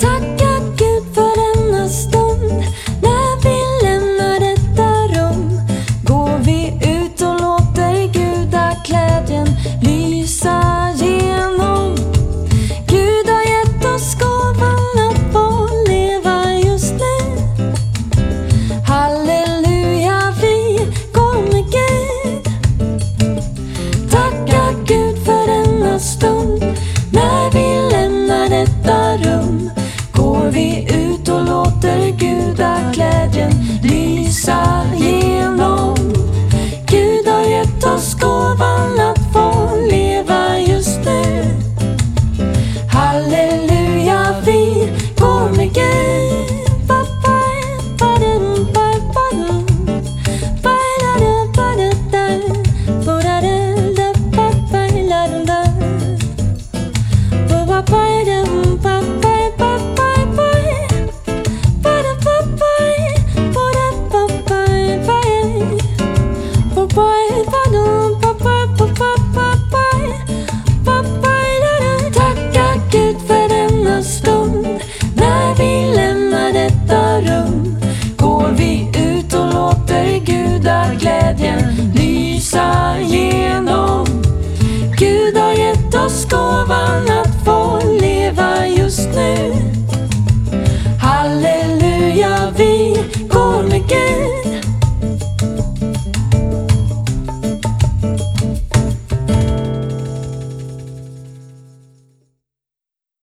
Tacka Gud för denna stund när vi lämnar detta rum. Går vi ut och låter gudaglädjen lysa genom. Gud har gett oss gåvan att få leva just nu. Halleluja, vi går Gud. Tacka Gud för denna stund papaya de